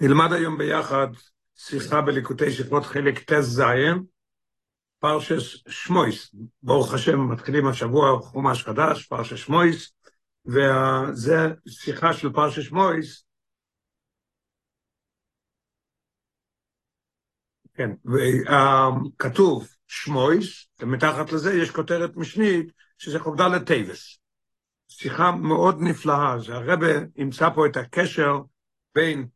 נלמד היום ביחד שיחה בליקוטי שיחות חלק ט"ז, פרשס שמויס. ברוך השם, מתחילים השבוע חומש חדש, פרשס שמויס, וזה שיחה של פרשס שמויס. כן, וכתוב שמויס, ומתחת לזה יש כותרת משנית, שזה חובדה לטייבס. שיחה מאוד נפלאה, זה הרבה ימצא פה את הקשר בין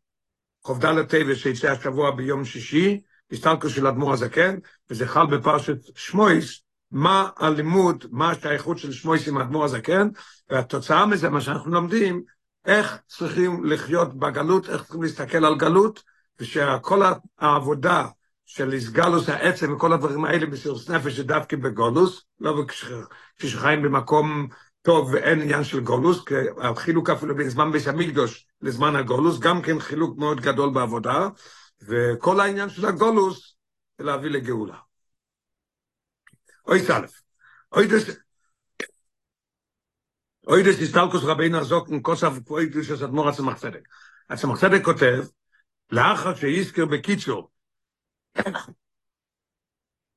חובדל הטבע שיצא השבוע ביום שישי, הסתלקו של אדמו"ר הזקן, וזה חל בפרשת שמויס, מה הלימוד, מה השייכות של שמויס עם אדמו"ר הזקן, והתוצאה מזה, מה שאנחנו לומדים, איך צריכים לחיות בגלות, איך צריכים להסתכל על גלות, ושכל העבודה של איסגלוס העצם וכל הדברים האלה בסירוס נפש זה דווקא בגולוס, לא כשחיים במקום טוב ואין עניין של גולוס, החילוק אפילו בין זמן בית המקדוש לזמן הגולוס, גם כן חילוק מאוד גדול בעבודה, וכל העניין של הגולוס זה להביא לגאולה. אוי סלף, אוי דס, אוי דס הסתלקוס רבינו הזוקן כוסף פוי קדושס אדמו"ר הצמח צדק. הצמח צדק כותב, לאחר שיזכר בקיצור,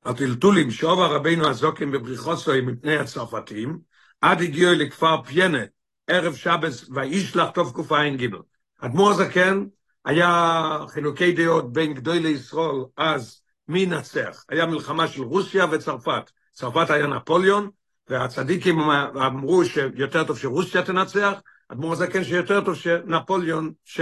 הטלטולים שאובה רבינו הזוקן בבריחוסוי מפני הצרפתים, עד הגיעו לכפר פיינה, ערב שבס, וישלח גיבל. אדמו"ר הזקן היה חילוקי דעות בין גדולי לישראל, אז מי ינצח? היה מלחמה של רוסיה וצרפת. צרפת היה נפוליאון, והצדיקים אמרו שיותר טוב שרוסיה תנצח, אדמו"ר הזקן שיותר טוב שנפוליאון, ש...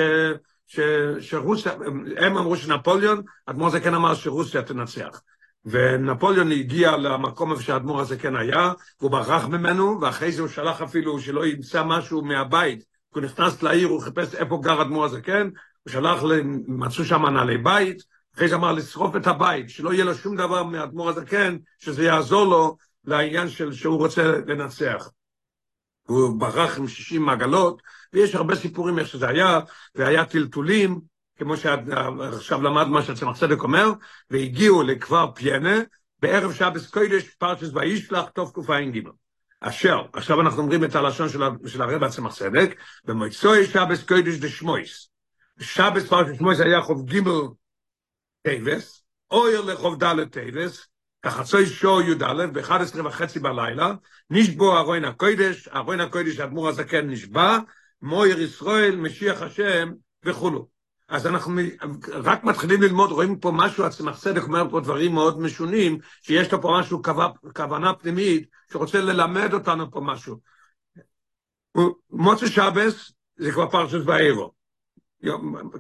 ש... שרוסיה, הם אמרו שנפוליאון, אדמו"ר הזקן אמר שרוסיה תנצח. ונפוליאון הגיע למקום איפה שהאדמו"ר הזה כן היה, והוא ברח ממנו, ואחרי זה הוא שלח אפילו שלא ימצא משהו מהבית. הוא נכנס לעיר, הוא חיפש איפה גר האדמו"ר הזה כן, הוא שלח, מצאו שם נעלי בית, אחרי זה אמר לשרוף את הבית, שלא יהיה לו שום דבר מהאדמו"ר הזה כן, שזה יעזור לו לעניין של שהוא רוצה לנצח. הוא ברח עם 60 מעגלות, ויש הרבה סיפורים איך שזה היה, והיה טלטולים, כמו שעכשיו למד מה שהצמח צדק אומר, והגיעו לכפר פיינה, בערב שבס קודש פרשס וישלח טוב תקופה אין גימל. אשר, עכשיו אנחנו אומרים את הלשון של, של הרב הצמח צדק, במועצוי שבס קודש דשמויס. שבס פרשס שמויס היה חוב גימל טייבס, אויר לחוב דלת טייבס, כחצוי שור י"א, ב-11 וחצי בלילה, נשבו ארוין הקודש, ארוין הקודש, אדמו"ר הזקן נשבע, מויר ישראל, משיח השם וכולו. אז אנחנו רק מתחילים ללמוד, רואים פה משהו, הצמח צדק אומר פה דברים מאוד משונים, שיש לו פה משהו, כוונה פנימית, שרוצה ללמד אותנו פה משהו. מוצא שבס זה כבר פרשת ואירו,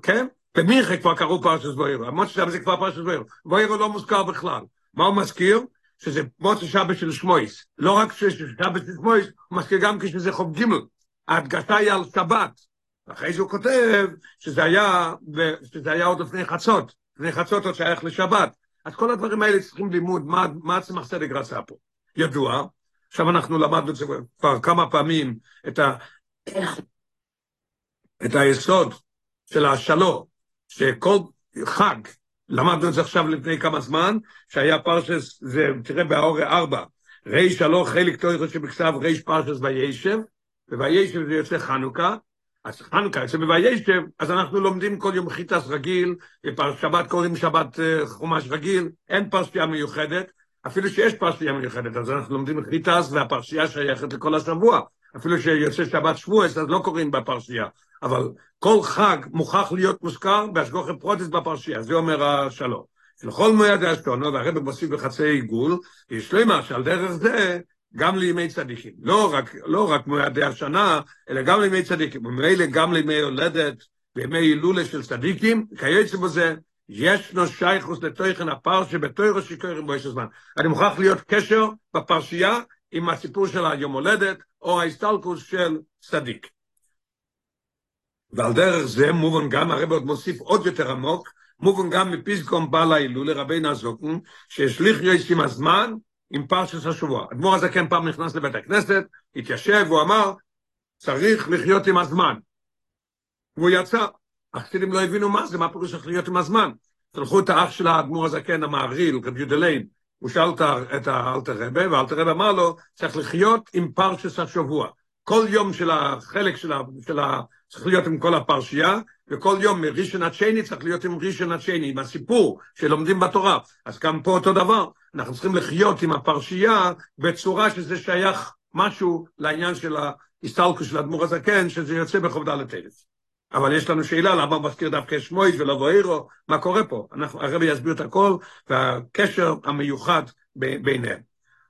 כן? במיכה כבר קראו פרשת ואירו, מוצא שבס זה כבר פרשת ואירו, ואירו לא מוזכר בכלל. מה הוא מזכיר? שזה מוצא שבס של שמויס. לא רק שיש שבס של שמויס, הוא מזכיר גם כשזה חוב גימל. ההדגשה היא על שבת. אחרי הוא כותב שזה היה, שזה היה עוד לפני חצות, לפני חצות עוד שייך לשבת. אז כל הדברים האלה צריכים לימוד, מה, מה הצמח צדק רצה פה. ידוע, עכשיו אנחנו למדנו את זה כבר כמה פעמים, את, ה, את היסוד של השלום, שכל חג, למדנו את זה עכשיו לפני כמה זמן, שהיה פרשס, זה תראה באורי ארבע, ריש הלוך חלק תויכו שבכתב ריש פרשס וישב, ווישב זה יוצא חנוכה, אז חנוכה, אצל בוישב, אז אנחנו לומדים כל יום חיטס רגיל, שבת קוראים שבת חומש רגיל, אין פרשייה מיוחדת, אפילו שיש פרשייה מיוחדת, אז אנחנו לומדים חיטס והפרשייה שייכת לכל השבוע, אפילו שיוצא שבת שבועס, אז לא קוראים בפרשייה, אבל כל חג מוכרח להיות מוזכר בהשגוחי פרוטס בפרשייה, זה אומר השלום. לכל מועד האשתונו, והרבא מוסיף בחצי עיגול, יש לומר שעל דרך זה גם לימי צדיקים. לא רק, לא רק מועדי השנה, אלא גם לימי צדיקים. וממילא גם לימי הולדת וימי הילולה של צדיקים, כיוצא בזה, ישנו שייכוס לתוכן הפרשה בתוירו שקוראים בו יש הזמן. אני מוכרח להיות קשר בפרשייה עם הסיפור של היום הולדת, או ההסתלקוס של צדיק. ועל דרך זה מובן גם, הרב עוד מוסיף עוד יותר עמוק, מובן גם מפיסקום בעל ההילולה, רבי נזוקן, שהשליך יויס עם הזמן, עם פרשס השבוע. אדמו"ר הזה כן פעם נכנס לבית הכנסת, התיישב, והוא אמר, צריך לחיות עם הזמן. והוא יצא. החסידים לא הבינו מה זה, מה פירוש להיות עם הזמן. שלחו את האח של האדמו"ר הזקן, המעריל, רב יודליין, הוא שאל את האלתר רבה, והאלתר רבה אמר לו, צריך לחיות עם פרשס השבוע. כל יום של החלק של, ה, של, ה, צריך להיות עם כל הפרשייה, וכל יום מראשון עד שני צריך להיות עם ראשון עד שני, עם הסיפור שלומדים בתורה. אז גם פה אותו דבר, אנחנו צריכים לחיות עם הפרשייה בצורה שזה שייך משהו לעניין של ההסתלקות של האדמו"ר הזקן, שזה יוצא בחוב ד' אלף. אבל יש לנו שאלה למה מזכיר דווקא שמואל ולא ואירו, מה קורה פה? אנחנו, הרבי יסביר את הכל, והקשר המיוחד ביניהם.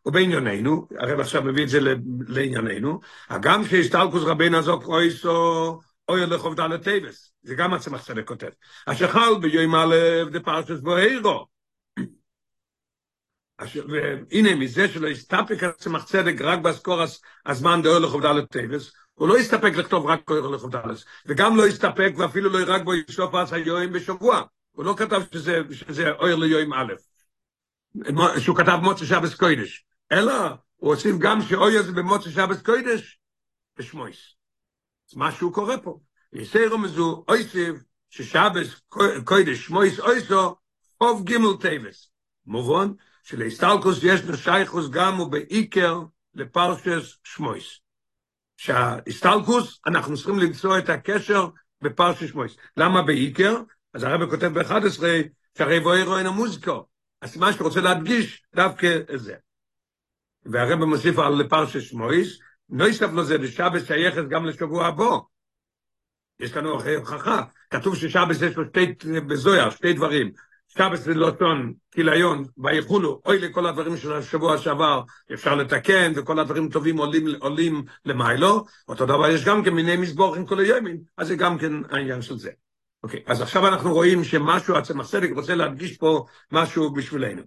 ובענייננו, הרב עכשיו מביא את זה לענייננו, הגם שהסתלקוס רבינו זוק אויסו אוי לחוב ד' טייבס, זה גם הצמח צדק כותב. אשר חל ביום א' דפרשס ואירו. והנה מזה שלא הסתפק הצמח צדק רק באזכור הזמן דאוי לחוב ד' טייבס, הוא לא הסתפק לכתוב רק אוי לחוב ד', וגם לא הסתפק ואפילו לא רק בו ישלוף אז היום בשבוע. הוא לא כתב שזה, שזה אוי ליום א', שהוא כתב מוצא שבס קוידש. אלא הוא הוסיף גם שאוי זה במוצא שבס קוידש, בשמויס. משהו קורה פה. יסי רמזו אויסיב ששבס קוידש שמויס אויסו חוב גימל טייבס. מובן שלהסתלקוס יש נשייכוס גם ובעיקר לפרשס שמויס. שההסתלקוס אנחנו צריכים למצוא את הקשר בפרשס שמויס. למה בעיקר? אז הרב כותב ב-11 שהרי בואי רואה המוזיקו. אז מה שרוצה להדגיש דווקא זה. והרב מוסיף על פרשת שמויס, נויסף לו זה בשבת שייכת גם לשבוע הבא. יש לנו הוכחה, כתוב ששבת יש לו שתי, בזויה, שתי דברים. שבת זה לוטון, כיליון, ויחולו, אוי לכל הדברים של השבוע שעבר, אפשר לתקן, וכל הדברים טובים עולים, עולים למיילו. אותו דבר יש גם כן מיני מזבורים כל הימים, אז זה גם כן העניין של זה. אוקיי, אז עכשיו אנחנו רואים שמשהו, הצמח צדק רוצה להדגיש פה משהו בשבילנו.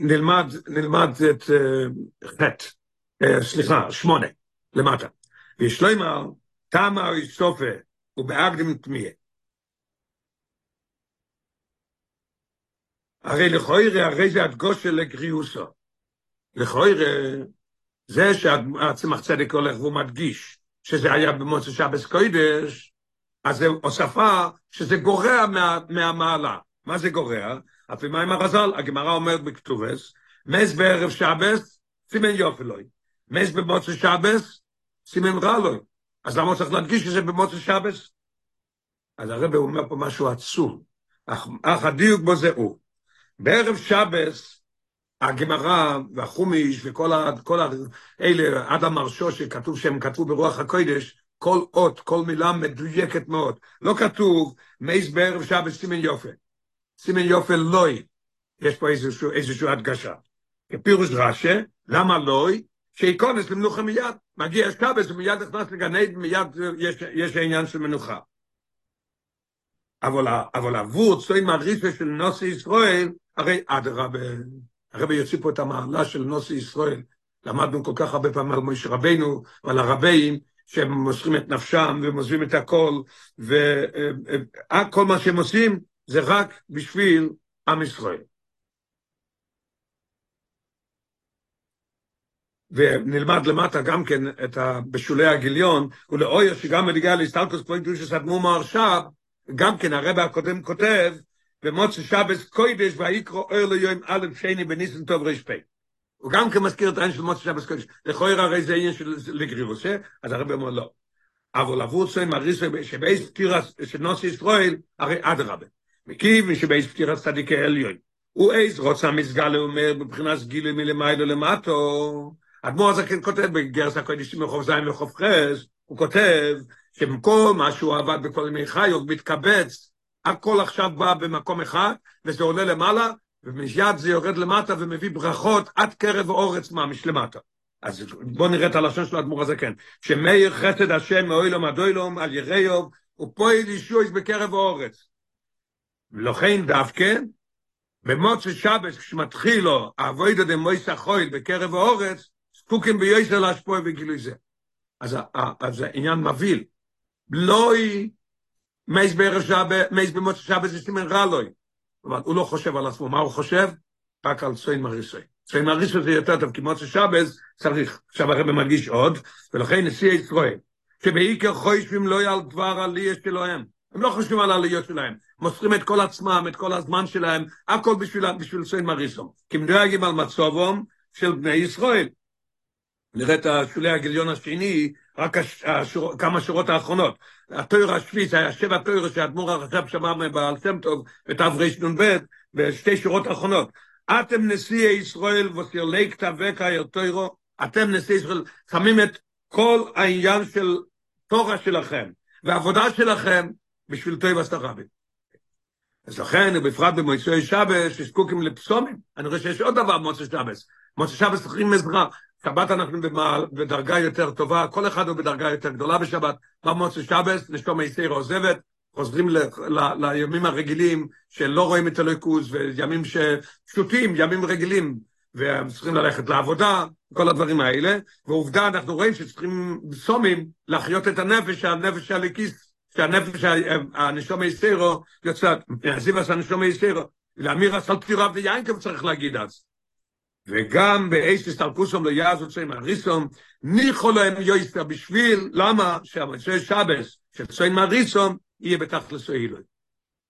נלמד, נלמד את חטא, סליחה, שמונה, למטה. וישלוימר, תמה או סופה, ובאקדם תמיה. הרי לכוירא, הרי זה הדגושה לגריוסו. לכוירא, זה שהצמח צדק הולך והוא מדגיש שזה היה במוצא שבס קוידש, אז זה הוספה שזה גורע מה, מהמעלה. מה זה גורע? אפי מים הרזל, הגמרא אומרת בכתובס, מס בערב שבס, סימן יופי לוי. מס במוצא שבס, סימן רע לוי. אז למה צריך להדגיש שזה במוצא שבס? אז הרב אומר פה משהו עצום. אך, אך הדיוק בו זה הוא. בערב שבס, הגמרא והחומיש וכל ה, כל האלה, עד המרשו שכתוב שהם כתבו ברוח הקודש, כל אות, כל מילה מדויקת מאוד. לא כתוב מייס בערב שבס סימן יופי. סימן יופי לוי, יש פה איזשהו, איזשהו הדגשה. כפירוש רש"א, למה לוי? שייכונס למנוחה מיד. מגיע שבס ומיד נכנס לגן מיד יש, יש העניין של מנוחה. אבל, אבל עבור צוי מריסה של נוסי ישראל, הרי אדרבה, הרבי יוציא פה את המעלה של נוסי ישראל. למדנו כל כך הרבה פעמים על מויש רבינו ועל הרבים, שהם מוסרים את נפשם ומוסרים את הכל, וכל מה שהם עושים זה רק בשביל עם ישראל. ונלמד למטה גם כן את ה... בשולי הגיליון, ולאויר שגם מדיגה להסתלקוס פרויקט דושס אדמומה עכשיו, גם כן הרבא הקודם כותב, במוצא שבס קוידש ויקרא אויר ליום א' שני בניסן טוב ר"פ. הוא גם כן מזכיר את העניין של מוצא שבס קוידש. לכויר הרי זה עניין של לגרירוסה, אז הרבא אומר לא. אבל עבור צוי מריסה שבייס פטירה של נוסי ישראל, הרי אדרבה. מקיב שבייס פטירה צדיקי עליון. הוא איז רוצה מסגל אומר מבחינת גילוי מלמיילו למטו. אדמו"ר הזקן כותב בגרס הקודש מחוף זין וחוף חס, הוא כותב שבמקום מה שהוא עבד בכל ימי חיוב מתקבץ, הכל עכשיו בא במקום אחד, וזה עולה למעלה, ומיד זה יורד למטה ומביא ברכות עד קרב אורץ ממש למטה. אז בואו נראה את הלשון של האדמו"ר הזקן, שמאיר חסד השם מאוילום עד אוילום על יריוב, ופועל ישועס בקרב אורץ. ולכן דווקא, במוצא שבס כשמתחיל לו, אבוידו דמויסה חויל בקרב האורץ, זקוקים ביועסר להשפוע בגילוי זה. אז, אז העניין מבהיל. לוי מייס בערב שבת, מייס במוצא שבת זה סימן רע לוי. אבל הוא לא חושב על עצמו, מה הוא חושב? רק על סוין מריסוי. סוין מריסוי זה יותר טוב, כי מוצא שבת צריך. עכשיו הרב מדגיש עוד, ולכן נשיא ישראל, שבעיקר חושבים לא על דבר עלייה שלהם. הם לא חושבים על העליות שלהם. מוסרים את כל עצמם, את כל הזמן שלהם, הכל בשביל, בשביל סוין מריסום. כי מדרגים על מצובם של בני ישראל. נראה את השולי הגיליון השני, רק השור, כמה שורות האחרונות. התויר השביעי, זה היה שבע תויר שהאדמו"ר הרשב שמע מבעל שם טוב, בתרנ"ב, בשתי שורות האחרונות. אתם נשיאי ישראל וסירלי כתבי קייר תוירו, אתם נשיאי ישראל, שמים את כל העניין של תורה שלכם, והעבודה שלכם, בשביל תויב הסתרבי. אז לכן, ובפרט במועצוי שבס, שזקוקים לפסומים, אני רואה שיש עוד דבר במועצוי שבס. מועצוי שבס צריכים עזרה. שבת אנחנו במעל, בדרגה יותר טובה, כל אחד הוא בדרגה יותר גדולה בשבת. במועצוי שבס, נשתום היסטר עוזבת, חוזרים ל, ל, לימים הרגילים שלא רואים את הליכוז, וימים שפשוטים, ימים רגילים, והם צריכים ללכת לעבודה, כל הדברים האלה. ועובדה, אנחנו רואים שצריכים סומים להחיות את הנפש, הנפש הליקיס, שהנפש, הנשום היסטרו יוצאת, מהזיבס הנשום היסטרו, לאמיר עשה פטירה ויינקב צריך להגיד אז. וגם תלקוסום לא יעזו צוין מריסום, ניחו להם יויסטר בשביל, למה? שהמצוי שבס של צוין מריסום יהיה בתכלס אילוי.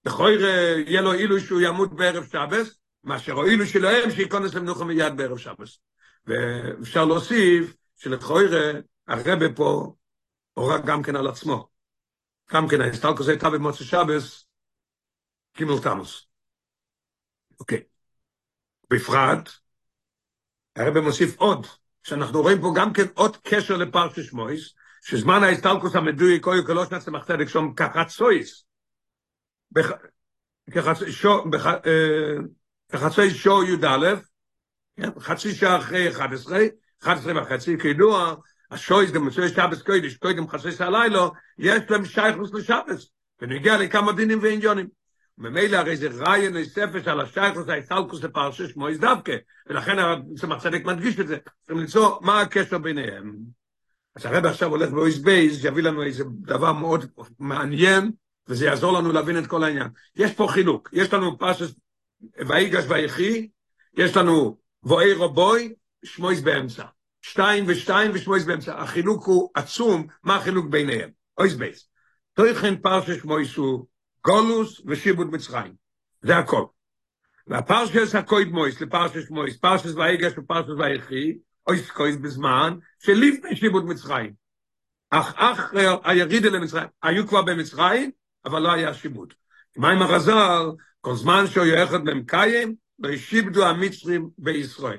בכויר יהיה לו אילוי שהוא ימות בערב שבס, מאשר אילו שלהם שייכונס למנוחה מיד בערב שבס. ואפשר להוסיף שלכויר הרבה פה הורג גם כן על עצמו. גם כן ההסתלקוס הייתה במוצא שבס, קימל תמוס. אוקיי. בפרט, הרב מוסיף עוד, שאנחנו רואים פה גם כן עוד קשר לפרשש מויס, שזמן ההסתלקוס המדוי קוי קלוש נצא מחתדק שום כחצויס, כחצוי שו י"א, חצי שעה אחרי 11, 11 וחצי, כידוע, השויס גם מצוי שבס קוידש, קוידם חצי הלילו, יש להם שייכוס לשבס, ונגיע לכמה דינים ועניינים. וממילא הרי זה ריין נוספת על השייכוס ההסתלקוס לפרשס שמויס דווקא, ולכן הצמח צדק מדגיש את זה, צריכים למצוא מה הקשר ביניהם. אז הרב עכשיו הולך באויס בייס, יביא לנו איזה דבר מאוד מעניין, וזה יעזור לנו להבין את כל העניין. יש פה חילוק, יש לנו פרשש ויגש ויחי, יש לנו וואירו בוי, שמויס באמצע. שתיים ושתיים ושמויס באמצע. החילוק הוא עצום, מה החילוק ביניהם? אויס בייס. תויכן פרשס שמויס הוא גולוס ושיבוד מצרים. זה הכל. והפרשס הקוידמויס לפרשס מויס, פרשס ויגש ופרשס ויחי, עויסקויס בזמן, שלפני שיבוד מצרים. אך אך הירידה למצרים, היו כבר במצרים, אבל לא היה שיבוד. מה עם הרזל? כל זמן שהוא יחד במקיים, לא ישיבדו המצרים בישראל.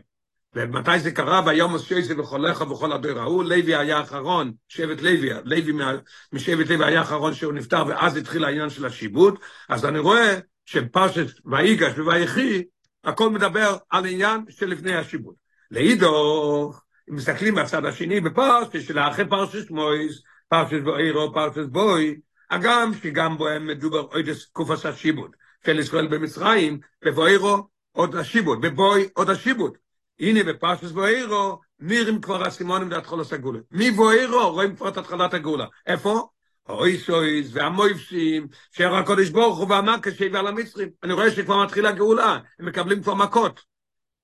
ומתי זה קרה? והיום עושה וחולך וכל הדור ההוא, לוי היה האחרון, שבט לוי, לוי משבט לוי היה האחרון שהוא נפטר, ואז התחיל העניין של השיבוד, אז אני רואה שפרשת ויגש וויחי, הכל מדבר על עניין של לפני השיבוד. לאידו, אם מסתכלים מהצד השני בפרשת, של אחרי פרשת מויס, פרשת בוירו, פרשת בוי, הגם שגם בו הם מדובר עוד תקופת השיבוד של ישראל במצרים, בבוירו עוד השיבוד, בבוי עוד השיבוד. הנה בפרשס בואירו, נראים כבר הסימונים להתחול הסגולה. מבואירו רואים כבר את התחלת הגאולה. איפה? האויסויס והמויפסים, שער הקודש ברוך הוא והמכה שהביא על המצרים. אני רואה שכבר מתחילה הגאולה, הם מקבלים כבר מכות.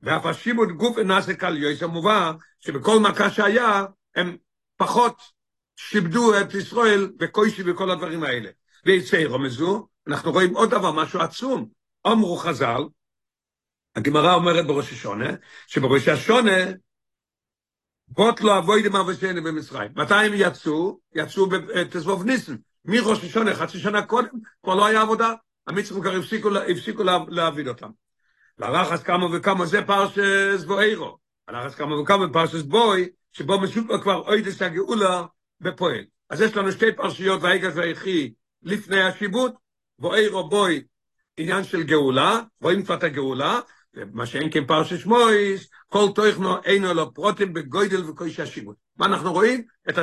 ואף השיבוד גוף נעשה קל יויס, המובא שבכל מכה שהיה, הם פחות שיבדו את ישראל וקוישי וכל הדברים האלה. ויצא רמזו, אנחנו רואים עוד דבר, משהו עצום. אמרו חז"ל, הגמרא אומרת בראש השונה, שבראש השונה, בוט לא אבוי דמה ושני במצרים. מתי הם יצאו? יצאו בתסבוב ניסן. מראש השונה, חצי שנה קודם, כבר לא היה עבודה. המצרים כבר הפסיקו, הפסיקו להעביד אותם. ללחץ כמה וכמה זה פרשס בואירו. ללחץ כמה וכמה פרשס בוי, שבו מסופר כבר אוידס הגאולה בפועל. אז יש לנו שתי פרשיות, והיגש והיחי, לפני השיבוט, בואירו בוי, עניין של גאולה, רואים כבר את הגאולה, מה שאין כן פרשש מויס, כל תוכנו אינו לו פרוטים בגוידל וקוישי השיבוד. מה אנחנו רואים? את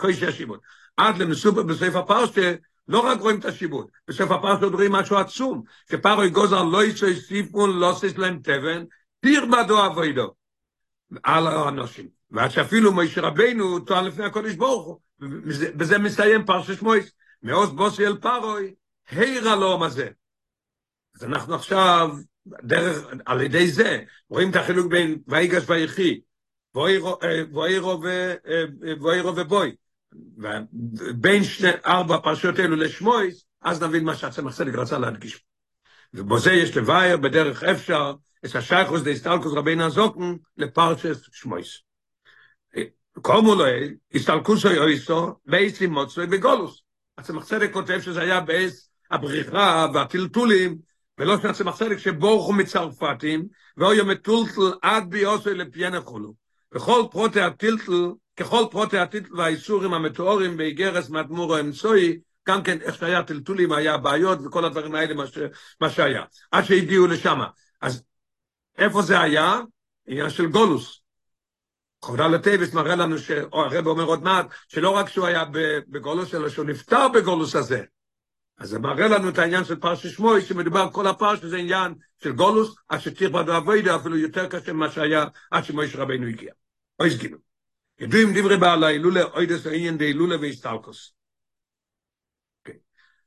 קוישי השיבוד. עד למסופר בסוף הפרשה, לא רק רואים את השיבוד, בסוף הפרשה רואים משהו עצום, שפרוי גוזר לא יצא סיפון, לא סיס להם תבן, פיר בדו אבוידו, על האנושים. ועד שאפילו מויש רבינו טוען לפני הקודש ברוך הוא, בזה מסתיים פרשש מויס, מעוז בוסי אל פרוי, הירה לו מה זה. אז אנחנו עכשיו דרך, על ידי זה, רואים את החילוק בין ויגש ויחי, ואירו ובוי, בין שני ארבע פרשיות אלו לשמויס, אז נבין מה שהצמח צדק רצה להדגיש. ובזה יש לבייר בדרך אפשר את השייכוס דה הסתלקוס רבי נזוקן לפרשס שמויס. קומו לו, הסתלקוסו יויסו, בייס מוצוי בגולוס. הצמח צדק כותב שזה היה בייס הבריחה והטלטולים, ולא שהצמח צדק שבורחו מצרפתים, ואוי המטולטל עד ביוסו לפיינה חולו. וכל פרוטי הטלטל, ככל פרוטי הטלטל והאיסורים המטאורים באיגרס מאדמורו אמצוי, גם כן איך שהיה טלטולים היה בעיות וכל הדברים האלה מה, ש, מה שהיה. עד שהגיעו לשם. אז איפה זה היה? עניין של גולוס. חודה לטייבס מראה לנו, ש... או הרב אומר עוד מעט, שלא רק שהוא היה בגולוס, אלא שהוא נפטר בגולוס הזה. אז זה מראה לנו את העניין של פרשת שמואל, שמדובר כל הפרש, שזה עניין של גולוס, עד שצריך בדו אבוידה, אפילו יותר קשה ממה שהיה עד שמויש רבנו הגיע. אוי סגינו. ידועים דברי בעל ההילולה, אוי דס העניין דהילולה והסטלקוס.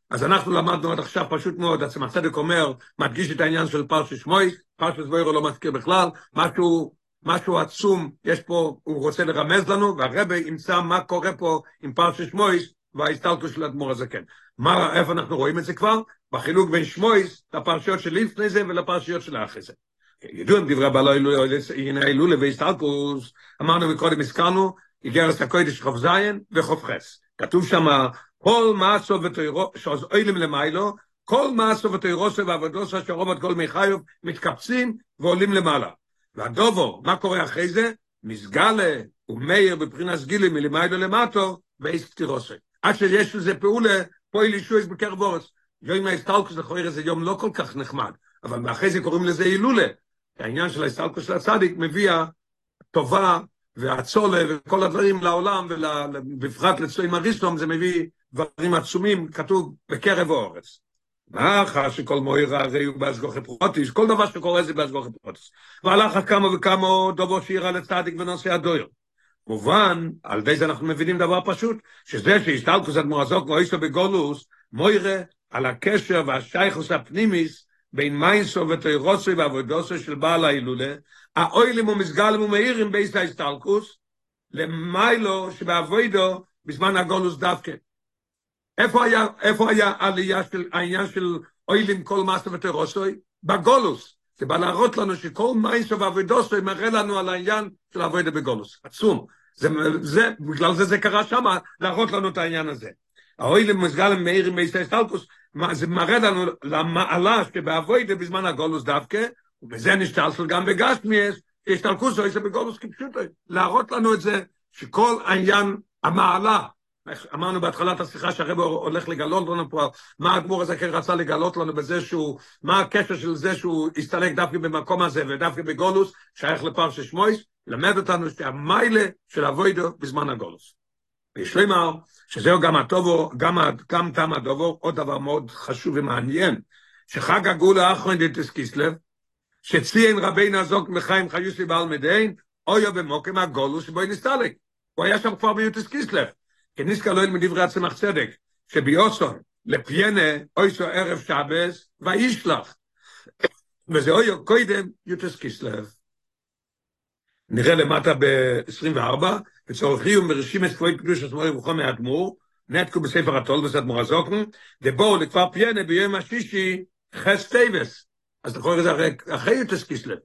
אז אנחנו למדנו עד עכשיו פשוט מאוד, עצמא צדק אומר, מדגיש את העניין של פרשת שמואל, פרשת שמואל לא מזכיר בכלל, משהו משהו עצום יש פה, הוא רוצה לרמז לנו, והרבה ימצא מה קורה פה עם פרשת שמויס וההסתלקות של אדמו"ר הזקן. מה, איפה אנחנו רואים את זה כבר? בחילוק בין שמויס לפרשיות של לפני זה ולפרשיות של אחרי זה. ידוע עם דברי בעלי הנה הילולה והסתלקוס, אמרנו מקודם, הזכרנו, איגרס הקודש חוף זין וחוף חס. כתוב שם, כל מעשו ותוירו, שעוז אוילים למיילו, כל מעשו ותוירוסו ועבודוסו שרומות כל מיכאיוב מתקפצים ועולים למעלה. והדובו, מה קורה אחרי זה? מסגלה ומאיר בבחינת סגילי מלמעלה למטו, ואיס קטירוסי. עד שיש לזה פעולה, פועל ישוע בקרב אורס. יום ההסתלקוס לכויר זה יום לא כל כך נחמד, אבל אחרי זה קוראים לזה הילולה. העניין של ההסתלקוס של הצדיק מביא טובה והצולה וכל הדברים לעולם, ובפרט לצועים אריסטום זה מביא דברים עצומים, כתוב בקרב האורס. מאחר שכל מויר הרי הוא בהשגוחי פרוטיס, כל דבר שקורה זה בהשגוחי פרוטיס. והלך כמה וכמה דובו שירה לצדיק בנושא הדויר. מובן, על ידי זה אנחנו מבינים דבר פשוט, שזה שהסתלקות אדמו"ר הזקן הייתה בגלות, מורה על הקשר והשייכות הפנימית בין מעשיו ותורתו ועבודתו של בעל ההילולא, העולים ומתגלים ומאירים בעת ההסתלקות, למעלה שבעבודה בזמן הגלות דווקא. איפה היה, איפה היה עלייה של העניין של עולים כל מעשיו ותורתו? בגלות. זה בא להראות לנו שכל מעשיו ועבודתו מראה לנו על העניין של עבודה בגלות. עצום. זה, זה, בגלל זה זה קרה שם, להראות לנו את העניין הזה. האוילים מסגלם מאירים מייסטר סטלקוס, זה מראה לנו למעלה שבעבודה בזמן הגולוס דווקא, ובזה נשתלסל גם בגשמיאס, השתלקוס או בגולוס כפשוטו. להראות לנו את זה, שכל העניין, המעלה, אמרנו בהתחלת השיחה שהרב הולך לגלות לנו פה מה הגמור הזה כן רצה לגלות לנו בזה שהוא, מה הקשר של זה שהוא הסתלק דווקא במקום הזה ודווקא בגולוס, שייך לפרשת שמויס, למד אותנו שהמיילה של אבוידו בזמן הגולוס. ויש לומר שזהו גם הטובו, גם, גם תם הדובו, עוד דבר מאוד חשוב ומעניין, שחג הגאולה האחרון דתס קיסלב, שציין רבינו הזוג מחיים חיוסי בעל מדיין, אויו במוקם הגולוס שבו נסתלק. הוא היה שם כבר ביוטס קיסלב. כניסקה לא ילמד דברי הצמח צדק, שביוסון לפיינה אויסו ערב שבס וישלח. וזה אויו קוידם יוטס קיסלב. נראה למטה ב-24, וצורך חיום ברשימת כבוי קדוש עצמוי וחומי האדמו"ר, נתקו בספר התול בסדמור הזוקן, דבואו לכפר פיינה ביום השישי חס טייבס. אז לכאורה זה אחרי יוטס קיסלב.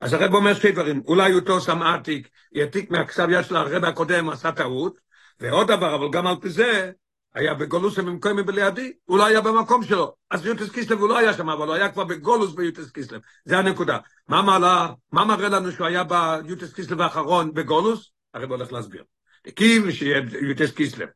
אז הרב אומר שתי דברים, אולי אותו עתיק, יעתיק מהכסב יד של הרב הקודם, עשה טעות, ועוד דבר, אבל גם על פי זה, היה בגולוס במקום מבליעדי, הוא לא היה במקום שלו. אז יוטס קיסלב הוא לא היה שם, אבל הוא היה כבר בגולוס ביוטס קיסלב. זה הנקודה. מה מעלה, מה מראה לנו שהוא היה ביוטס קיסלב האחרון בגולוס? הרי בוא הולך להסביר. הקים שיהיה יוטס קיסלב,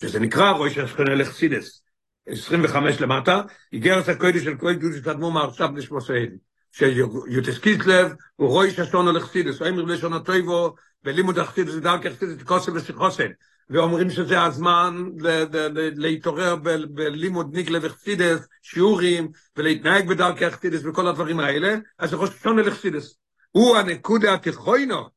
שזה נקרא ראש השכונה לחסידס. 25 למטה, איגרת הקודש של קודש דודש קדמו מעכשיו נשמוסיהם. שיוטס קיסלב הוא ראש השכונה לחסידס, הוא אמר לשון הטויבו, ולימוד החסידס ודרכי החסידס כוסם ושיחוסם. ואומרים שזה הזמן להתעורר בלימוד ניגלה וחסידס, שיעורים, ולהתנהג בדרכי החסידס וכל הדברים האלה, אז זה חושב שונה לחסידס. הוא הנקודה התיכוינו,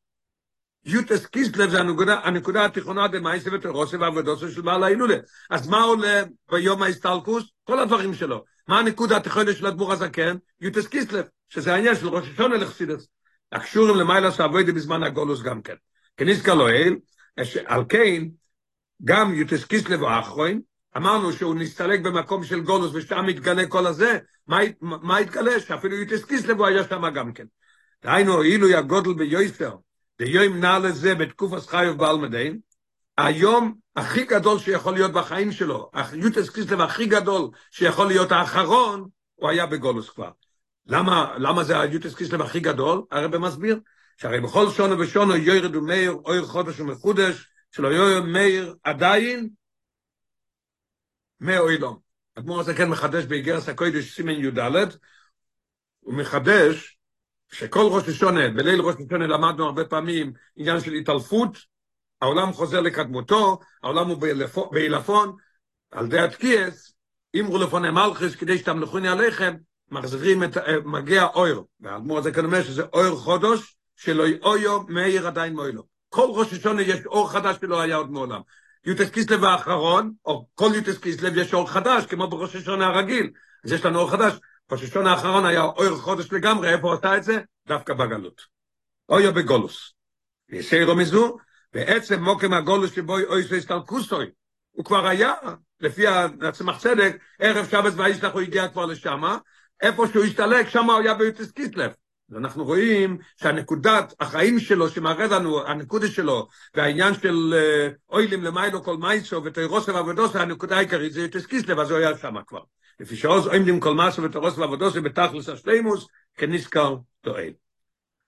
יוטס קיסלב זה הנקודה, התיכונה דמייסה ותרוסה ועבודוסה של בעל ההילולה. אז מה עולה ביום ההסתלקוס? כל הדברים שלו. מה הנקודה התיכונה של הדבור הזקן? יוטס קיסלב, שזה העניין של ראש השונה לחסידס. הקשורים למעלה שעבודי בזמן הגולוס גם כן. כניסקה לא אל, על כן, גם יוטס קיסלב האחרון, אמרנו שהוא נסתלק במקום של גולוס ושם מתגלה כל הזה, מה, מה התגלה? שאפילו יוטס קיסלב הוא היה שם גם כן. דהיינו, אילו הגודל ביוסר, דיום נע לזה בתקופת חיוב בעלמדיין, היום הכי גדול שיכול להיות בחיים שלו, יוטס קיסלב הכי גדול שיכול להיות האחרון, הוא היה בגולוס כבר. למה, למה זה היוטס קיסלב הכי גדול? הרב מסביר, שהרי בכל שונו ושונו יוירדו מאיר, אויר חודש ומחודש, שלא יויר מאיר עדיין, מאוילום. אדמו"ר הזה כן מחדש באיגרס הקודש סימן י"ד, הוא מחדש שכל ראש השונה, בליל ראש השונה למדנו הרבה פעמים עניין של התעלפות, העולם חוזר לקדמותו, העולם הוא בעילפון, על ידי התקיעס, אמרו לפוני מלכיס, כדי שתמלכוני עליכם, מחזירים את, מגיע אויר, והאדמו"ר הזה כאן אומר שזה אויר חודש, שלא אויו מאיר עדיין מוילו. כל ראש השונה יש אור חדש שלא היה עוד מעולם. יוטס קיסלב האחרון, או כל יוטס קיסלב יש אור חדש, כמו בראש השונה הרגיל, אז יש לנו אור חדש. ראש השונה האחרון היה אור חודש לגמרי, איפה עשה את זה? דווקא בגלות. אויו בגולוס. ויסיירו מזו, בעצם מוקם הגולוס שבו אוי סטלקוסוי, הוא כבר היה, לפי הצמח צדק, ערב שבת וישלח הוא הגיע כבר לשם, איפה שהוא השתלק, שם הוא היה ביוטס קיסלב. ואנחנו רואים שהנקודת החיים שלו, שמראה לנו, הנקודה שלו, והעניין של אוילים למיילו כל מייסו ותירוסו ועבודוסו, הנקודה העיקרית זה יוטס קיסלב, אז הוא היה שם כבר. לפי שעוז אוילים כל מייסו ותירוסו ועבודוסו בתכלס השלימוס, כנזכר תועל.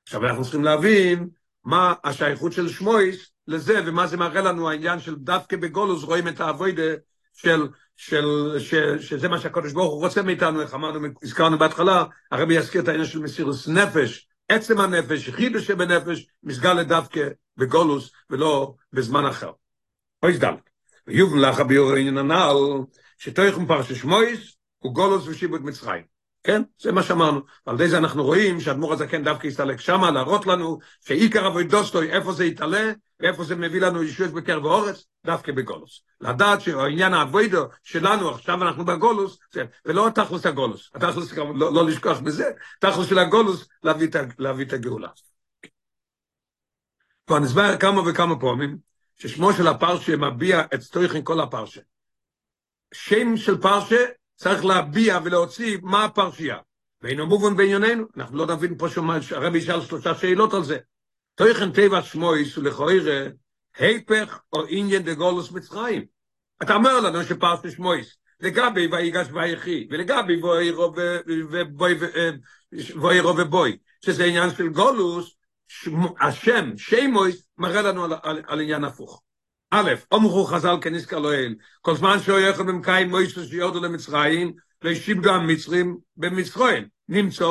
עכשיו אנחנו צריכים להבין מה השייכות של שמויס לזה, ומה זה מראה לנו העניין של דווקא בגולוס רואים את האבוידה של, של, של, שזה מה שהקדוש ברוך הוא רוצה מאיתנו, איך אמרנו, הזכרנו בהתחלה, הרבי יזכיר את העניין של מסירוס נפש, עצם הנפש, חידוש שבנפש, מסגל לדווקא בגולוס ולא בזמן אחר. אוי זדל. ויובן לך הביור העניין הנ"ל, שתויכם פרשת שמויס, הוא גולוס ושיבוד מצרים. כן? זה מה שאמרנו. על ידי זה אנחנו רואים שהאדמו"ר הזקן דווקא יסתלק שמה, להראות לנו שעיקר אבוידוסטוי, איפה זה יתעלה, ואיפה זה מביא לנו ישויות בקרב האורץ, דווקא בגולוס. לדעת שהעניין האבוידו שלנו, עכשיו אנחנו בגולוס, זה, ולא תכלס הגולוס, התכלס, לא, לא לשכוח בזה, תכלס של הגולוס, להביא, להביא את הגאולה. כבר נסבר כמה וכמה פעמים, ששמו של הפרשה מביע את סטויכן כל הפרשה. שם של פרשה צריך להביע ולהוציא מה הפרשייה. ואינו מובן בענייננו, אנחנו לא נבין פה שמה, הרבי ישאל שלושה שאלות על זה. תויכן טבע שמויס ולכוירא, היפך או עניין דגולוס מצרים. אתה אומר לנו שפרס שמויס, לגבי ויגש ויחי, ולגבי ואירו ובוי, שזה עניין של גולוס, השם, שמויס, מראה לנו על, על, על עניין הפוך. א', אומרו חז"ל כנזכר לא אל, כל זמן שהוא יכול במקיים מויסוס שיורדו למצרים, והשיב גם מצרים במצרים. נמצא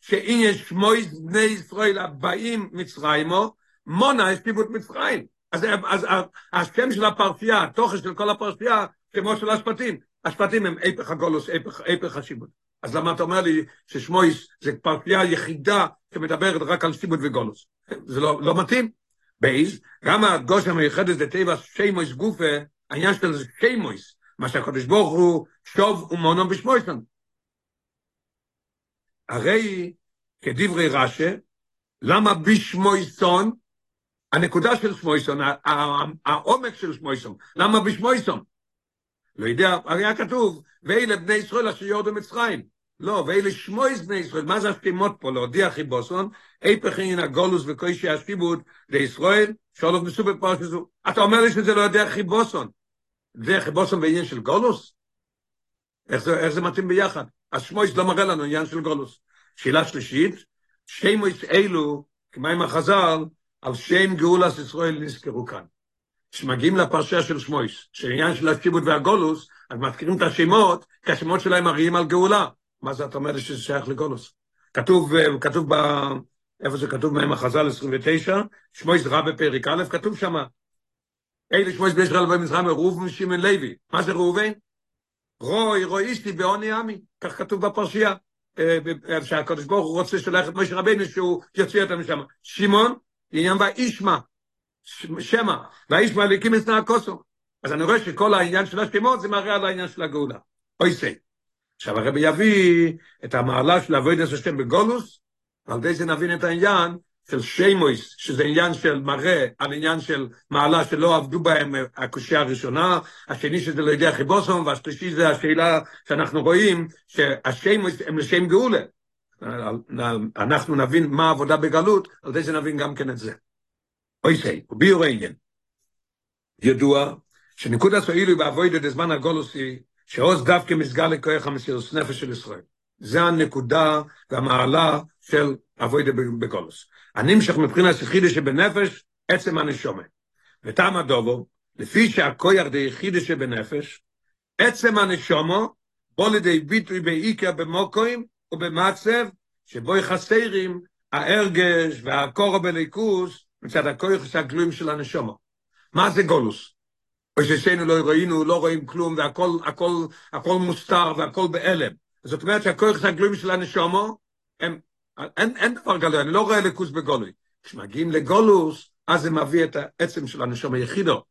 שאם יש מויס בני ישראל הבאים מצרימו, מונה השיבו את מצרים. אז, אז השם של הפרשייה, התוכן של כל הפרשייה, כמו של השפטים. השפטים הם איפך הגולוס, איפך, איפך השיבוד. אז למה אתה אומר לי ששמויס זה פרשייה יחידה שמדברת רק על שיבוד וגולוס? זה לא, לא מתאים. בייז, גם הגוש המיוחדת זה טבע שימויס גופה, העניין של זה שימויס, מה שהקדוש ברוך הוא שוב ומונו בשמויסון. הרי כדברי רש"א, למה בשמויסון, הנקודה של שמויסון, העומק של שמויסון, למה בשמויסון? לא יודע, הרי היה כתוב, ואלה בני ישראל אשר יורדו מצרים. לא, ואלה שמויס בני ישראל, מה זה השתימות פה? להודיע חיבוסון, איפך אין הגולוס וקוישי השיבוד לישראל, שולוף מסו בפרש הזו. אתה אומר לי שזה לא יודע חיבוסון. זה חיבוסון בעניין של גולוס? איך זה, איך זה מתאים ביחד? אז שמויס לא מראה לנו עניין של גולוס. שאלה שלישית, שמויס אלו, כמו עם החז"ל, על שם גאולס ישראל נזכרו כאן. כשמגיעים לפרשיה של שמויס, שעניין של השיבוד והגולוס, אז מזכירים את השמות, כי השמות שלהם מראים על גאולה. מה זה אתה אומר שזה שייך לגולוס? כתוב, כתוב ב... איפה זה כתוב מהם החז"ל 29, שמויס רע בפרק א', כתוב שם, אלה שמויס בישראל ובמצרים, ראובן שמעון לוי. מה זה ראובן? רוי, רואיסטי בעוני עמי, כך כתוב בפרשייה. שהקדוש ברוך הוא רוצה שלח את משה רבינו שהוא יוציא אותם משם. שמעון, עניין וישמע, שמע, וישמע ליקים את הכוסו. אז אני רואה שכל העניין של השמות זה מראה על העניין של הגאולה. אוי סי. עכשיו הרבי יביא את המעלה של אבוידס השם בגולוס, ועל ידי זה נבין את העניין של שיימויס, שזה עניין של מראה על עניין של מעלה שלא עבדו בהם הקושייה הראשונה, השני שזה לא יודע חיבוסום, והשלישי זה השאלה שאנחנו רואים שהשיימויס הם לשם גאולה. אנחנו נבין מה העבודה בגלות, על ידי זה נבין גם כן את זה. אוי סי, וביור העניין. ידוע שנקודה סוהילו בעבודה דזמן הגולוסי, שעוז דווקא מסגר לכוח המסירות נפש של ישראל. זה הנקודה והמעלה של עבודה בגולוס. הנמשך מבחינת יחידה שבנפש, עצם הנשומה. וטעם הדובו, לפי שהכויח די יחידה שבנפש, עצם הנשומו, בוא לידי ביטוי בעיקר במוקוים ובמצב, שבו יחסרים ההרגש והקורו בליכוס, מצד הכויח הגלויים של הנשומו. מה זה גולוס? או ששיינו לא ראינו, לא רואים כלום, והכל הכל, הכל מוסתר והכל בהלם. זאת אומרת שהכויח הגלויים של הנשומו, הם, אין, אין דבר גלוי, אני לא רואה ליכוס בגולוי. כשמגיעים לגולוס, אז זה מביא את העצם של הנשום היחידו,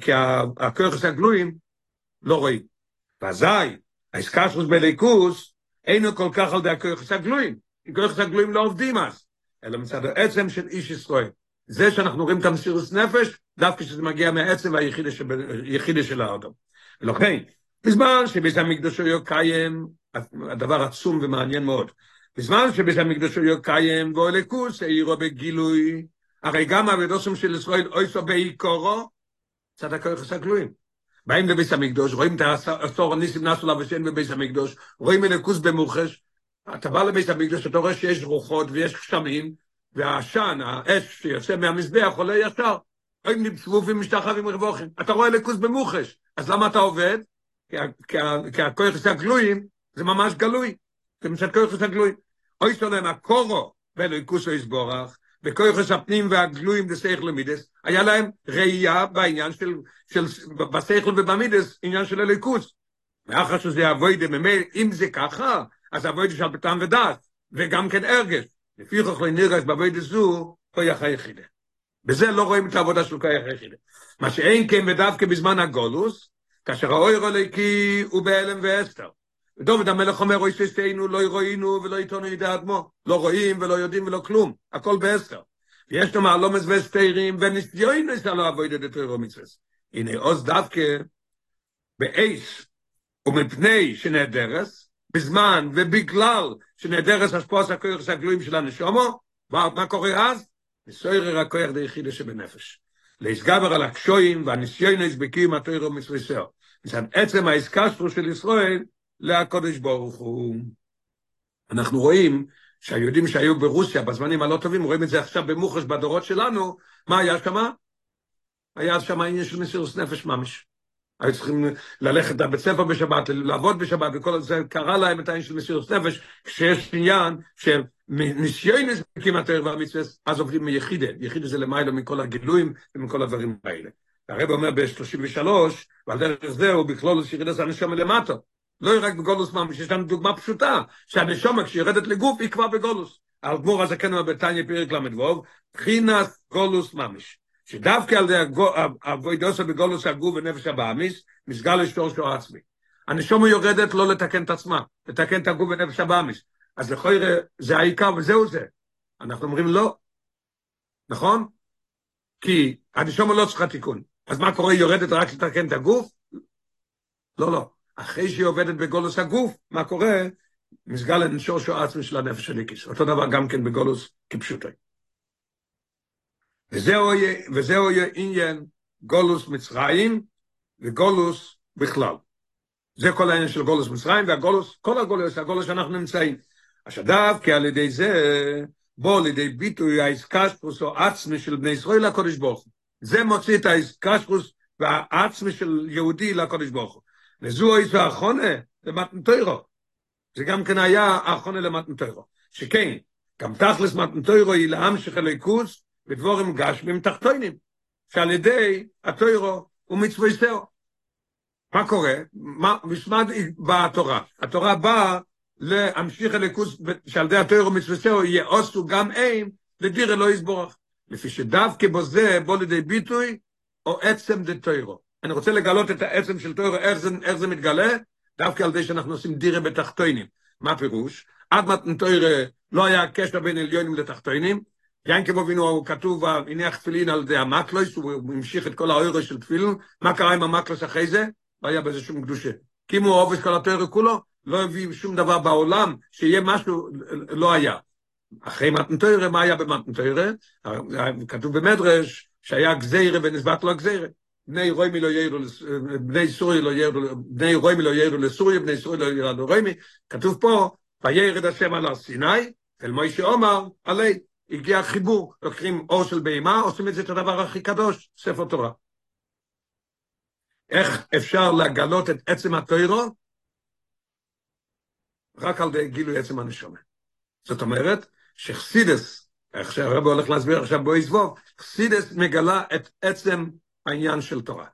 כי הכוח הגלויים לא רואים. ואזי, האסקשוס בליכוס, אינו כל כך על די הכוח הגלויים, כי כוח הגלויים לא עובדים אז, אלא מצד העצם של איש ישראל. זה שאנחנו רואים את המסירוס נפש, דווקא שזה מגיע מהעצם והיחידה של האדם. ולכן, בזמן שבית המקדוש היה קיים, הדבר עצום ומעניין מאוד, בזמן שבית המקדוש היה קיים, ואולקוס העירו בגילוי, הרי גם אבידוסם של ישראל אויסו בעיקורו, צד הכוח הגלויים. באים בביס המקדוש, רואים את העשור הניסים נסו לבשן בביס המקדוש, רואים אלוקוס במוחש, אתה בא לביס המקדוש, אתה רואה שיש רוחות ויש גשמים, והעשן, האש שיוצא מהמזבח עולה ישר. לי צבופים משתחווים רבוכים. אתה רואה אלוקוס במוחש, אז למה אתה עובד? כי הכוח הגלויים זה ממש גלוי. זה מצד כוח הגלויים. אוי סולם הקורו באלוקוס או יסבורך, בכויכוס הפנים והגלויים בסייכל ומידס, היה להם ראייה בעניין של, של בסייכל ובמידס, עניין של הליכוס. ואחר שזה אבוידה אם זה ככה, אז אבוידה של פתם ודעת, וגם כן ארגש. לפי כך לא נרגש באבוידה זו, כויח היחידה. בזה לא רואים את העבודה של כויח היחידה. מה שאין כן ודווקא בזמן הגולוס, כאשר האויר הליקי הוא בהלם ואסתר. ודוד המלך אומר, אוי ששתינו, לא רואים ולא עיתונו ידע אדמו. לא רואים ולא יודעים ולא כלום. הכל בעשר. ויש לו מעלומס וסתירים, וניסיון ניסה לו אבוידה דתוירו מצווה. הנה עוז דווקא באייס ומפני שנהדרס, בזמן ובגלל שנהדרס השפוס הכוח הגלויים של הנשומו, מה קורה אז? מסוירר הכוח דיחידה שבנפש. להסגבר על הקשויים והניסיון הסבקים התוירו מצווה. מצד עצם העסקה של ישראל, לקודש ברוך הוא. אנחנו רואים שהיהודים שהיו ברוסיה בזמנים הלא טובים, רואים את זה עכשיו במוחש בדורות שלנו, מה היה שם? היה שם עניין של מסירות נפש ממש. היו צריכים ללכת לבית ספר בשבת, לעבוד בשבת, וכל זה קרה להם את העניין של מסירות נפש, כשיש עניין של ניסיון כמעט והמצווה, אז עובדים מיחידה, יחידה זה למעלה מכל הגילויים ומכל הדברים האלה. הרב אומר ב-33, ועל דרך זה הוא בכלול שירד את הנשמה למטה. לא רק בגולוס ממש, יש לנו דוגמה פשוטה, שהנשומה כשיורדת לגוף היא כבר בגולוס. על גמור אומר בתניא פרק ל"ו, בחינת גולוס ממש. שדווקא על זה אבוידוסה בגולוס הגוף ונפש הבאמיס, מסגל לשתור שלו עצמי. הנשומה יורדת לא לתקן את עצמה, לתקן את הגוף ונפש הבאמיס. אז לכוי זה העיקר וזהו זה. אנחנו אומרים לא. נכון? כי הנשומה לא צריכה תיקון. אז מה קורה? היא יורדת רק לתקן את הגוף? לא, לא. אחרי שהיא עובדת בגולוס הגוף, מה קורה? מסגל לנשור שו עצמי של הנפש של איקיס. אותו דבר גם כן בגולוס כפשוטו. וזהו יהיה, וזהו יהיה עניין גולוס מצרים וגולוס בכלל. זה כל העניין של גולוס מצרים והגולוס, כל הגולוס, הגולוס שאנחנו נמצאים. עכשיו דווקא על ידי זה, בוא לידי ביטוי האיסקשפוס או עצמי של בני ישראל לקודש ברוך הוא. זה מוציא את האיסקשפוס והעצמי של יהודי לקודש ברוך הוא. וזו איזו האחרונה למתן תוירו. זה גם כן היה האחרונה למתן תוירו. שכן, גם תכלס מתן תוירו היא להמשיך הליכוס בדבורים גשמים תחתונים, שעל ידי התוירו סאו. מה קורה? מה, משמד באה התורה. התורה באה להמשיך הליכוס, שעל ידי התוירו יהיה עושו גם איים לדיר אלוהי סבורך. לפי שדווקא בו זה בוא לידי ביטוי או עצם דה תוירו. אני רוצה לגלות את העצם של תוירו, איך זה, איך זה מתגלה, דווקא על ידי שאנחנו עושים דירה בתחתונים. מה הפירוש? עד מתן תוירו לא היה קשר בין עליונים לתחתונים, ינקב אבינו הוא כתוב, הניח תפילין על ידי המקלוס, הוא המשיך את כל האוירו של תפילין, מה קרה עם המקלוס אחרי זה? לא היה בזה שום קדושה. כי אם הוא את כל התוירו כולו, לא הביא שום דבר בעולם, שיהיה משהו, לא היה. אחרי מתנתוירה, מה היה במתנתוירה? כתוב במדרש שהיה גזירה ונסבט לו הגזירה. בני רוימי לא ירדו, בני סורי לא ירדו, בני רוימי לא ירדו לסוריה, בני סורי לא ירדו לרוימי. כתוב פה, וירד השם על הר סיני, אל מוישה עומר, עלי. הגיע חיבור, לוקחים אור של בהמה, עושים את זה את הדבר הכי קדוש, ספר תורה. איך אפשר לגלות את עצם התוירו? רק על ידי גילוי עצם הנשמה. זאת אומרת, שחסידס, איך שהרב הולך להסביר עכשיו בו יסבוב, חסידס מגלה את עצם העניין של תורה.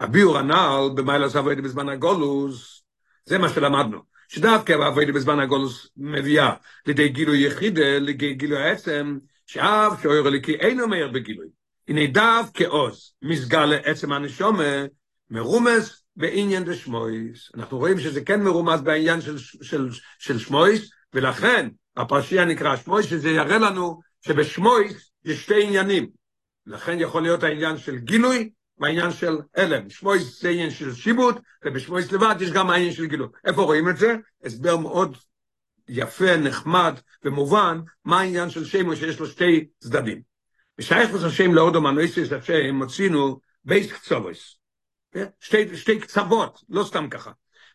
הביאור הנ"ל במיילה זווידי בזמן הגולוס, זה מה שלמדנו, שדווקא בעבודי בזמן הגולוס מביאה לידי גילוי יחידה, לידי גילוי העצם, שאף שאויר אליקי אינו מהר בגילוי. הנה דווקא עוז, מסגל לעצם הנשומה, מרומז בעניין דשמויס. אנחנו רואים שזה כן מרומז בעניין של, של, של שמויס, ולכן הפרשייה נקרא שמויס, שזה יראה לנו שבשמויס יש שתי עניינים. לכן יכול להיות העניין של גילוי והעניין של הלם. שמויס זה עניין של שיבוט, ובשמויס לבד יש גם העניין של גילוי. איפה רואים את זה? הסבר מאוד יפה, נחמד ומובן, מה העניין של שם שיש לו שתי צדדים. בשייכוס השם לאודו מנויסיס השם מוצינו בייס קצובוס. שתי, שתי קצוות, לא סתם ככה.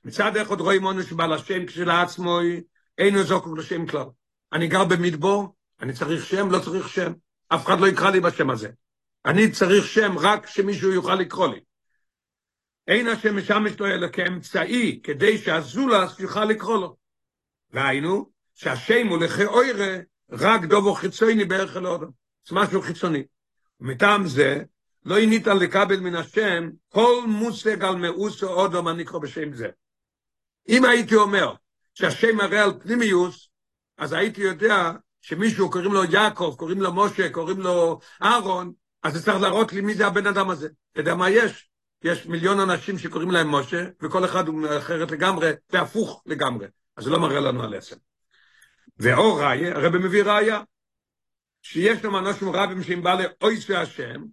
מצד אחד רואים אונו שבעל השם כשלעצמו אינו זוקוק לשם כלל. אני גר במדבור, אני צריך שם, לא צריך שם. אף אחד לא יקרא לי בשם הזה. אני צריך שם רק שמישהו יוכל לקרוא לי. אין השם משמש לו אלא כאמצעי כדי שהזולס יוכל לקרוא לו. והיינו, שהשם הוא לכי אוירה רק דובו חיצוני בערך אל אודם. זה משהו חיצוני. ומטעם זה, לא ניתן לקבל מן השם כל מושג על מאוסו אודום הנקרא בשם זה. אם הייתי אומר שהשם מראה על פנימיוס, אז הייתי יודע שמישהו קוראים לו יעקב, קוראים לו משה, קוראים לו אהרון, אז זה צריך להראות לי מי זה הבן אדם הזה. אתה יודע מה יש? יש מיליון אנשים שקוראים להם משה, וכל אחד הוא אחרת לגמרי, והפוך לגמרי. אז זה לא מראה לנו על עצם. ואור ראיה, הרב מביא ראיה, שיש לנו אנשים רבים שהם בעלי אויס והשם,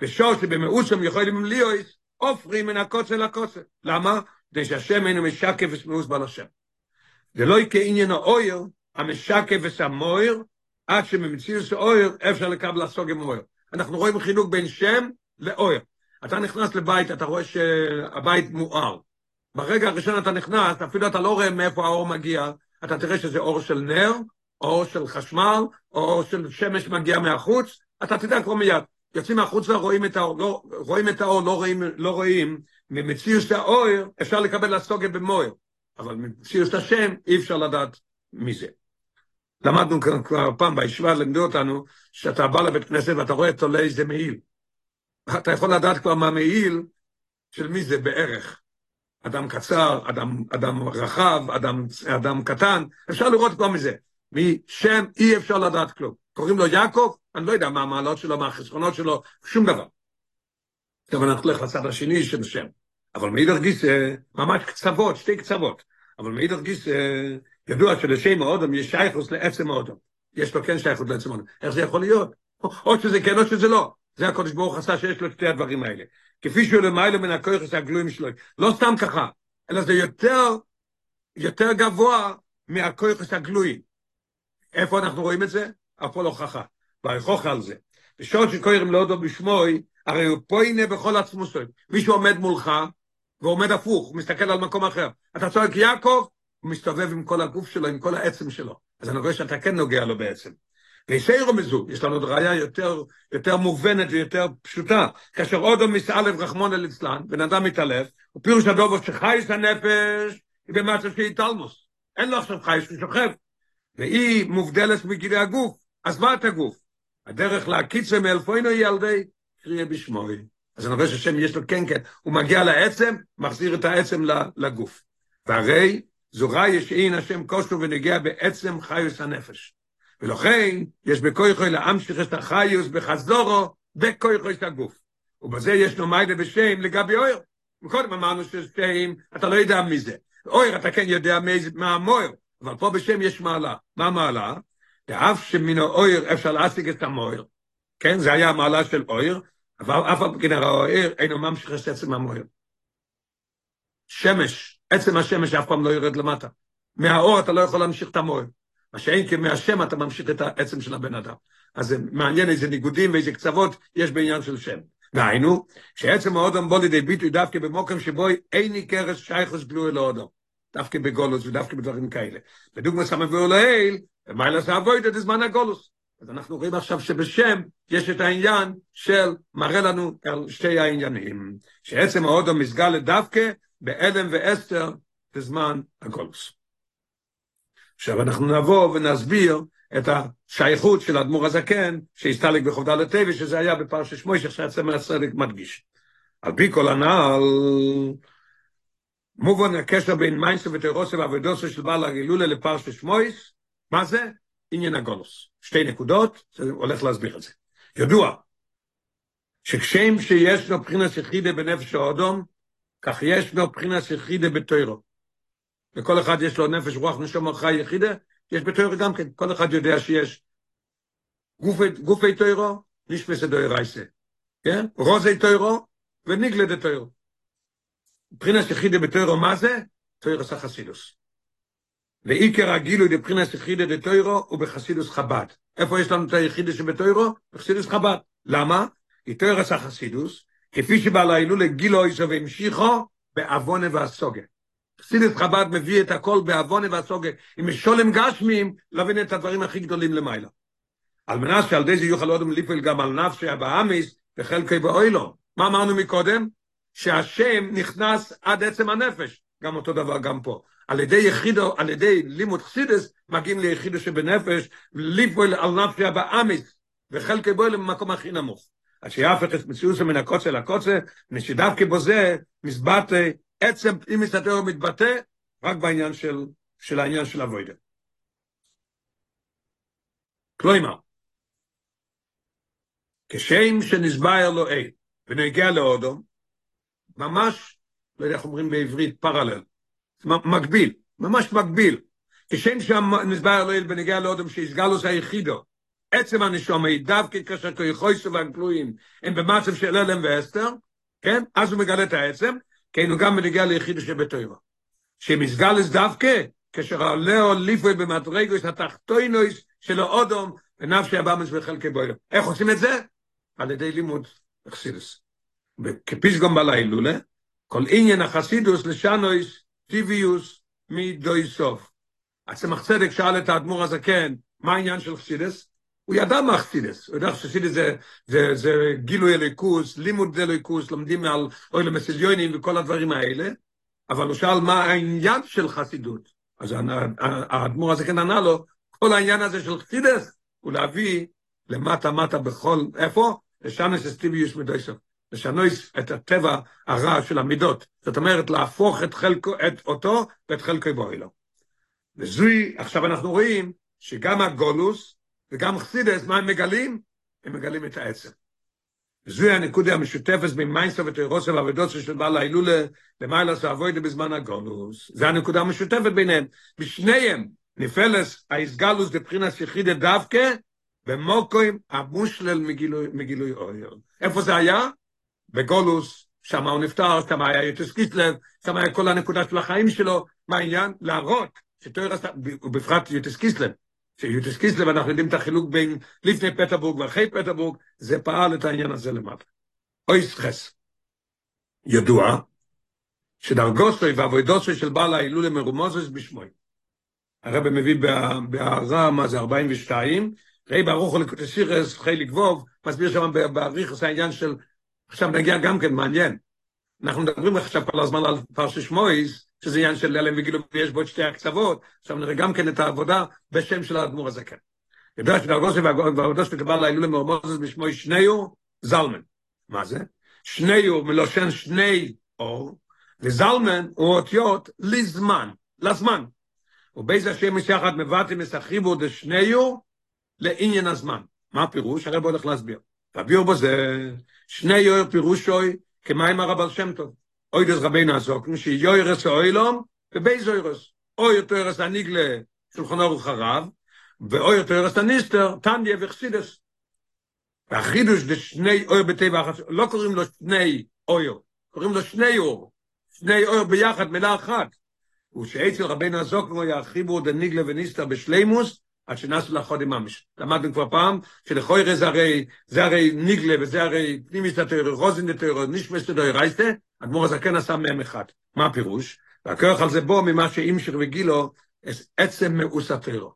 ושור שבמאוסם יכולים ליאויס, עופרים מן הקוצה לקוצה. למה? כדי שהשם אינו משקף ושמאוס בעל השם. זה לא כעניין האויר, המשקף ושמויר, עד שממציאוס האויר אפשר לקבל לסוג עם האויר. אנחנו רואים חינוך בין שם לאויר. אתה נכנס לבית, אתה רואה שהבית מואר. ברגע הראשון אתה נכנס, אפילו אתה לא רואה מאיפה האור מגיע, אתה תראה שזה אור של נר, אור של חשמל, או אור של שמש מגיע מהחוץ, אתה תדע כבר מיד. יוצאים מהחוצה, רואים את האור, לא, רואים את האור, לא רואים, לא רואים, ממציאות האור אפשר לקבל לסוגיה במויר, אבל ממציאות השם אי אפשר לדעת מי זה. למדנו כבר פעם בישיבה, לימדו אותנו, שאתה בא לבית כנסת ואתה רואה תולה איזה מעיל. אתה יכול לדעת כבר מה מעיל של מי זה בערך. אדם קצר, אדם, אדם רחב, אדם, אדם קטן, אפשר לראות כבר מזה. משם אי אפשר לדעת כלום. קוראים לו יעקב, אני לא יודע מה המעלות שלו, מה החסרונות שלו, שום דבר. טוב, אנחנו נלך לצד השני של שם. אבל מאידר גיס, ממש קצוות, שתי קצוות. אבל מאידר גיס, ידוע שלשם האודם יש שייכוס לעצם האודם. יש לו כן שייכוס לעצם האודם. איך זה יכול להיות? או שזה כן או שזה לא. זה הקודש ברוך עשה שיש לו שתי הדברים האלה. כפי שהוא למעלה מן הכויכוס הגלויים שלו. לא סתם ככה, אלא זה יותר, יותר גבוה מהכויכוס הגלויים. איפה אנחנו רואים את זה? אף לא הוכחה. והוכחה על זה. בשעות שקוראים לאודו בשמוי, הרי הוא פה הנה בכל עצמו סוי. מישהו עומד מולך, ועומד הפוך, מסתכל על מקום אחר. אתה צועק יעקב, הוא מסתובב עם כל הגוף שלו, עם כל העצם שלו. אז אני רואה שאתה כן נוגע לו בעצם. ויסיירו מזו, יש לנו ראייה יותר, יותר מובנת ויותר פשוטה. כאשר אודו מסעלב רחמון אל אצלן, בן אדם מתעלף, הוא פירוש הדובו שחייס הנפש, היא במצב שהיא תלמוס. אין לו עכשיו חייס, הוא שוכב. והיא מובדלת מגילי הגוף, אז מה את הגוף? הדרך להקיצה מאלפוינו היא על ידי קריאה בשמוי. אז אני רואה שהשם יש לו כן כן, הוא מגיע לעצם, מחזיר את העצם לגוף. והרי זו ראיה שאין השם כושו ונגיע בעצם חיוס הנפש. ולכן יש בכויכוי להמשיך את החיוס בחזורו בכויכוי את הגוף. ובזה יש לו מיידה בשם לגבי אויר. קודם אמרנו ששם, אתה לא יודע מי זה. אויר אתה כן יודע מה המויר, אבל פה בשם יש מעלה. מה המעלה? ואף שמן האויר אפשר להשיג את המויר. כן, זה היה המעלה של אויר, אבל אף על כן האויר אינו ממשיך את עצם המויר. שמש, עצם השמש אף פעם לא יורד למטה. מהאור אתה לא יכול להמשיך את המויר. מה שאין כמהשם אתה ממשיך את העצם של הבן אדם. אז זה מעניין איזה ניגודים ואיזה קצוות יש בעניין של שם. דהיינו, שעצם האודם בוא לידי ביטוי דווקא במוקם שבו אין ניכרס שייכוס גלוי לאודם. דווקא בגולוס ודווקא בדברים כאלה. בדוגמא סמבואו לעיל, ומיילה זה אבוידה דזמן הגולוס. אז אנחנו רואים עכשיו שבשם יש את העניין של מראה לנו על שתי העניינים. שעצם האודם מסגל דווקא באלם ואסתר בזמן הגולוס. עכשיו אנחנו נבוא ונסביר את השייכות של אדמו"ר הזקן, שהסתלק בחובדה לטבע, שזה היה בפרשת שמויש, שהצמר הצדק מדגיש. על פי כל הנ"ל, מובן הקשר בין מיינסו ותירוסו ועבודוסו של בעל הגילולה לפרשת שמויש, מה זה? עניין הגולוס. שתי נקודות, הולך להסביר את זה. ידוע, שכשם שיש לו בחינה יחידה בנפש האודום, כך יש לו בחינה יחידה בתוירו. לכל אחד יש לו נפש, רוח, נשום, חי יחידה, יש בתוירו גם כן, כל אחד יודע שיש גופי, גופי תוירו, נשפסי דוירייסה, כן? רוזי תוירו וניגלה דה תוירו. מבחינת יחידה בתוירו, מה זה? תוירו סחסידוס. ועיקר הגילוי לבחינת יחידה דה תוירו הוא בחסידוס חב"ד. איפה יש לנו את היחידה שבתוירו? בחסידוס חב"ד. למה? כי תוירו סחסידוס, כפי שבעל ההילולה גילו איסו והמשיכו, בעוונה והסוגה. חסידת חב"ד מביא את הכל בעוונה והסוגה, עם משולם גשמים, להבין את הדברים הכי גדולים למעלה. על מנת שעל די זה יוכל עוד לפעול גם על נפשי הבאמיס וחלקי באוילו. מה אמרנו מקודם? שהשם נכנס עד עצם הנפש, גם אותו דבר גם פה. על ידי יחידו, על ידי לימוד חסידס, מגיעים ליחידו שבנפש, לפעול על נפשי הבאמיס וחלקי באוילו במקום הכי נמוך. אז שיהפך את מציאוסו מן הקוצה לקוצה, ושדווקא בו זה מזבט עצם פנימיס התיאור מתבטא רק בעניין של, של העניין של הווידה. כלומר, כשם שנסבר לו אי ונגיע לאודו, ממש, לא יודע איך אומרים בעברית, פרלל, מקביל, ממש מקביל. כשם שנסבר לו אי ונגיע לאודו, שיסגלו זה היחידו, עצם הנשום, דווקא כאשר כיכויסו והגלויים הם במצב של אלם ואסתר, כן? אז הוא מגלה את העצם, כן, הוא גם מנגיע ליחיד שבתוירו. שמסגל es דווקא, כאשר עולה ליפוי במדרגוס התחתוינוס של האודום, ונפשי הבאמס בחלקי בוירו. איך עושים את זה? על ידי לימוד אכסידוס. וכפיסגום בליילולה, כל עניין החסידוס לשנויס טיביוס מדוי סוף. הצמח צדק שאל את האדמו"ר הזקן, מה העניין של חסידס? הוא ידע מה חסידס, הוא ידע שחסידס זה, זה, זה גילוי אליקוס, לימוד אליקוס, לומדים על אוהל המסיליונים וכל הדברים האלה, אבל הוא שאל מה העניין של חסידות. אז האדמו"ר הזה כן ענה לו, כל העניין הזה של חסידס הוא להביא למטה מטה בכל, איפה? לשנס אסטיביוס מדויסוף. לשנויס את הטבע הרע של המידות. זאת אומרת, להפוך את, חלקו, את אותו ואת חלקו אלו. וזה, עכשיו אנחנו רואים שגם הגלות, וגם חסידות, מה הם מגלים? הם מגלים את העצם. וזוהי הנקודה המשותפת בין מעשיו ותורתו ועבודתו של בעל ההילולא למעלה שבעבודה בזמן הגלות. זה הנקודה המשותפת ביניהם. בשניהם נפעלת התגלות דבחינת יחידה דווקא במקום המושלל מגילוי, מגילוי אור. איפה זה היה? בגלות, שם הוא נפטר, שם היה י"ט כסלו, שם היה כל הנקודה של החיים שלו. מה העניין? להראות עשה, ובפרט יוטס קיסלב, שיוטס קיסלב, אנחנו יודעים את החילוק בין לפני פטרבורג ואחרי פטרבורג, זה פעל את העניין הזה למטה. אויס חס. ידוע שדרגוסוי ועבודוסוי של בעל ההילולה מרומוזס בשמוי. הרב מביא בהערה, מה זה, 42, ראי ברוך הוא לקוטסירס, חיליק ווב, מסביר שם בעריך העניין של, עכשיו נגיע גם כן, מעניין. אנחנו מדברים עכשיו כל הזמן על פרשת שמויס, שזה עניין של הלם וגילו, ויש בו את שתי הקצוות, עכשיו נראה גם כן את העבודה בשם של האדמו"ר הזקן. יודע שדרגוסי והעבודה של קבל להילולה מרמוזס בשמוי שניו, זלמן. מה זה? שניו מלושן שני אור, וזלמן הוא אותיות לזמן, לזמן. ובאיזה השם יחד מבטאים את החיבור דשניו לעניין הזמן. מה הפירוש? הרב הולך להסביר. תביאו בו זה, שני יויר פירושוי כמים הרב על שם טוב. אוי דס רבינו הזוקן, שיוירס האוילום ובייז אוירס. אוי יותר הניגלה שולחן אורך הרב, ואוי יותר הניסטר, תניה וחסידס. והחידוש דשני אויר בטבע אחת, לא קוראים לו שני אויר, קוראים לו שני אור. שני אויר ביחד, מילה אחת. ושאצל רבינו הזוקן הוא ירחיבו דניגלה וניסטר בשלימוס, עד שנעשו לחודי ממש. למדנו כבר פעם, שלכוי זה הרי, זה הרי ניגלה, וזה הרי פנימיס התוירו, רוזין התוירו, נשמס רייסטה, אדמו"ר הזקן עשה מהם אחד. מה הפירוש? והכוח על זה בו ממה שאימשר וגילו, עצם מאוס התוירו.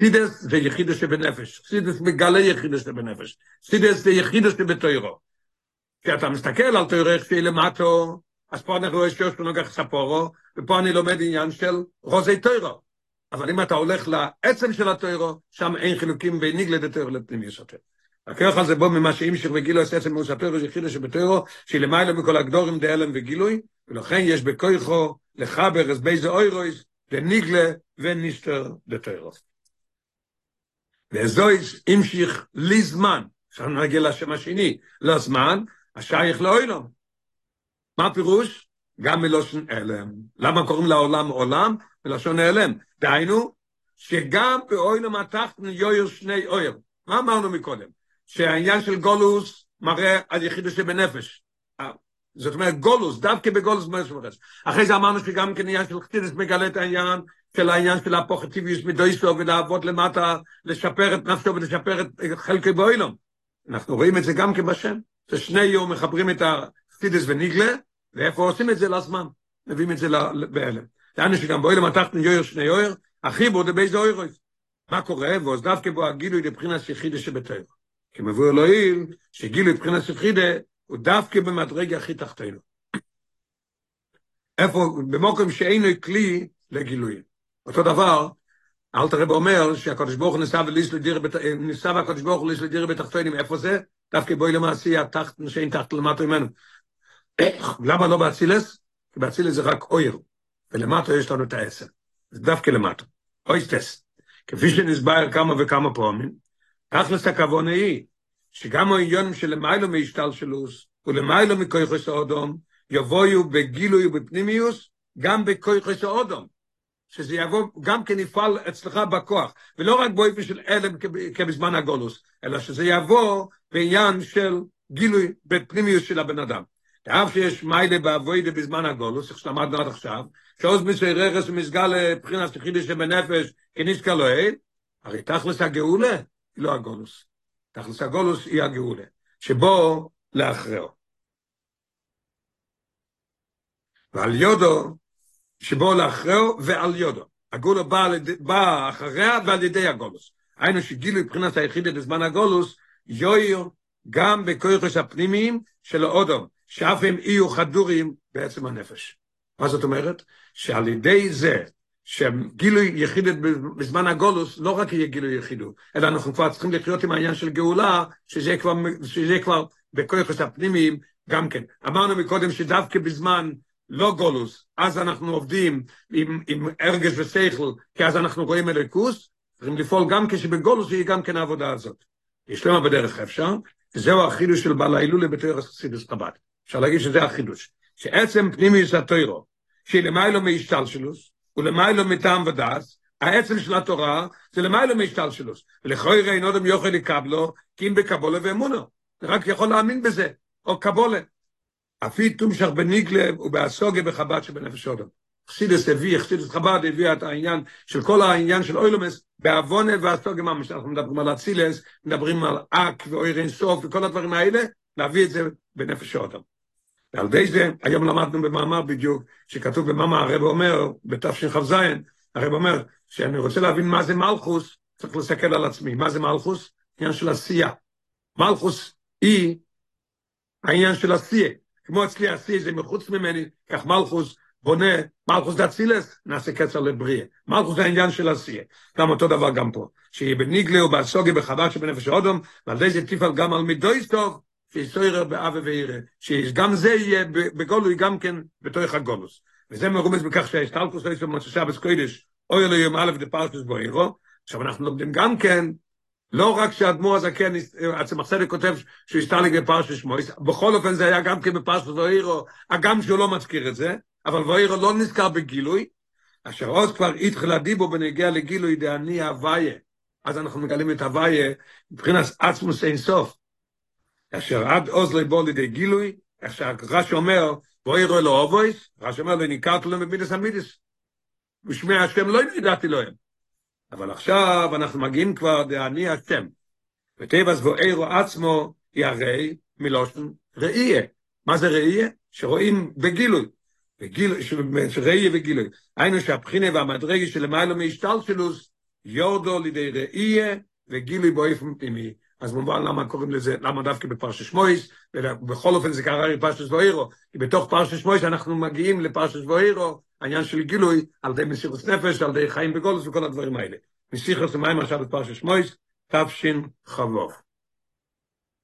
סידס זה יחידס שבנפש, סידס מגלה יחידס שבנפש, סידס זה יחידס שבתוירו. כשאתה מסתכל על תוירו איך שהיא למטו, אז פה אנחנו רואים שיש לנו ספורו, ופה אני לומד עניין של רוזי תוירו. אבל אם אתה הולך לעצם של התוירו, שם אין חילוקים בין ניגלד התוירו לפנימי סותר. הכוח הזה בו ממה שאימשר וגילו את עצם מאוס התוירו, יחידס שבתוירו, שהיא למעלה מכל הגדורים דהלם וגילוי, ולכן יש בכויכו לחבר אז באיזה אוירויס, לניגלה וניסטר דתוירו. וזויס המשיך לי זמן, עכשיו נגיע לשם השני, לא זמן, השייך לאוילום. מה הפירוש? גם מלושן אלם. למה קוראים לעולם עולם? מלושן אלם. דהיינו, שגם באוילום התחתן יויר שני אויר. מה אמרנו מקודם? שהעניין של גולוס מראה על יחידו שבנפש. זאת אומרת, גולוס, דווקא בגולוס מרשמרס. אחרי זה אמרנו שגם כן עניין של חסידס מגלה את העניין של העניין של הפוכטיביוס מדויסו ולעבוד למטה, לשפר את נפשו ולשפר את חלקי באוילום. אנחנו רואים את זה גם כן בשם. זה שני יום מחברים את החסידס וניגלה, ואיפה עושים את זה לזמן? מביאים את זה בהלם. דהיינו שגם באוילום התחתן יויר שני יויר, החיבור באיזה אוירויס. מה קורה? ועוז דווקא בו הגילוי לבחינת יחידה שבתויר. כי מבוא אלוהים, שגילוי לבחינת יחידה, הוא דווקא במדרגה הכי תחתינו. איפה, במוקם שאינו כלי לגילויים. אותו דבר, אל תראה אומר שהקדוש ברוך ניסה וליס לדיר, ניסה והקדוש ברוך ליס לדיר בתחתינים, איפה זה? דווקא בואי למעשי התחת, שאין תחת למטה ממנו. למה לא באצילס? כי באצילס זה רק אויר, ולמטה יש לנו את העשר. זה דווקא למטה. אויסטס. כפי שנסבר כמה וכמה פעמים, תכלס הכוונה היא, שגם העניונים של למיילו מהשתלשלוס, ולמיילו מכויכוס האודום, יבואו בגילוי ובפנימיוס, גם בכויכוס האודום. שזה יבוא גם כן יפעל אצלך בכוח, ולא רק באופן של אלם כבזמן הגולוס, אלא שזה יבוא בעניין של גילוי בפנימיוס של הבן אדם. אף שיש מיילה באבוידה בזמן הגולוס, איך שלמדנו עד עכשיו, שעוז מסויר ררס ומסגל לבחינת שחידי שבנפש כניסקה לא אין, הרי תכלס הגאולה היא לא הגולוס. תכלס הגולוס היא הגאולה, שבו לאחריו. ועל יודו, שבו לאחריו ועל יודו. הגאולה באה בא אחריה ועל ידי הגולוס. היינו שגילו מבחינת היחידה בזמן הגולוס, יויר גם בכויכוס הפנימיים של האודום, שאף הם יהיו חדורים בעצם הנפש. מה זאת אומרת? שעל ידי זה שגילוי יחידת בזמן הגולוס לא רק יהיה גילוי יחידו, אלא אנחנו כבר צריכים לחיות עם העניין של גאולה, שזה כבר, שזה כבר בכויכוס הפנימיים גם כן. אמרנו מקודם שדווקא בזמן לא גולוס, אז אנחנו עובדים עם, עם הרגש ושכל, כי אז אנחנו רואים אליקוס, צריכים לפעול גם כשבגולוס יהיה גם כן העבודה הזאת. יש למה בדרך אפשר, וזהו החידוש של בעל ההילולה בתויר חסידוס חב"ד. אפשר להגיד שזה החידוש. שעצם פנימיוס התוירו, שהיא למיילו מהשתלשלוס, ולמיילו מטעם ודס, העצם של התורה זה למיילו מהשתלשלוס. ולכוי ראין אודם יוכל לקבלו, כי אם בקבולה ואמונו. רק יכול להאמין בזה, או קבולה. אפי תומשך בניגלה ובאסוגה בחב"ד שבנפש אודם. חסידס הביא, חסידס חב"ד הביא את העניין של כל העניין של אוילומס, בעוונה ואסוגה ממש. אנחנו מדברים על אצילס, מדברים על אק ואויר אינסוף וכל הדברים האלה, להביא את זה בנפש אודם. ועל די זה, היום למדנו במאמר בדיוק, שכתוב במאמר, הרב אומר, בתשכ"ז, הרב אומר, שאני רוצה להבין מה זה מלכוס, צריך להסתכל על עצמי. מה זה מלכוס? עניין של עשייה. מלכוס היא העניין של עשייה. כמו אצלי עשייה זה מחוץ ממני, כך מלכוס בונה, מלכוס דאצילס, נעשה קצר לבריאה. מלכוס זה העניין של עשייה. גם אותו דבר גם פה. שיהיה בניגלה ובאסוגיה בחב"ד שבנפש האודום, ועל די זה תפעל גם על מידוי טוב, שיסוירה באווה ואירה, שגם זה יהיה בגולוי גם כן בתוך הגולוס. וזה מרומז בכך שהסטלקוס לא יש במוצא שבס קודש, אוי אלוהי יום א' דפרשס בוירו, עכשיו אנחנו לומדים גם כן, לא רק שהאדמו"ר הזקן, עצם החסדת כותב שהוא הסתלק בפרשס שמויס, בכל אופן זה היה גם כן בפרשס בוירו, הגם שהוא לא מזכיר את זה, אבל בוירו לא נזכר בגילוי, אשר עוז כבר התחיל הדיבו בנגיע לגילוי דעני הוויה, אז אנחנו מגלים את הוויה מבחינת עצמוס אין סוף. אשר עד עוז לא יבוא לידי גילוי, איך שהרש"י אומר, בואי רואה לו אובויס, רש"י אומר לו, ניקרת לו מבידס המידס. בשמי השם לא ידעתי לו. אבל עכשיו אנחנו מגיעים כבר דעני השם. וטבעס ואירו עצמו ירא מלושן ראייה. מה זה ראייה? שרואים בגילוי. בגילוי, שראייה בגילוי. היינו שהבחינה והמדרגה שלמיילו מהשתלשלוס יורדו לידי ראייה וגילוי באופן פנימי. אז מובן למה קוראים לזה, למה דווקא בפרשת שמויס, ובכל אופן זה קרה בפרשת ואירו, כי בתוך פרשת שמויס אנחנו מגיעים לפרשת ואירו, העניין של גילוי, על ידי מסירות נפש, על ידי חיים בגולוס וכל הדברים האלה. מסיכוס ומים עכשיו בפרשת שמויס, תפשין חבוב.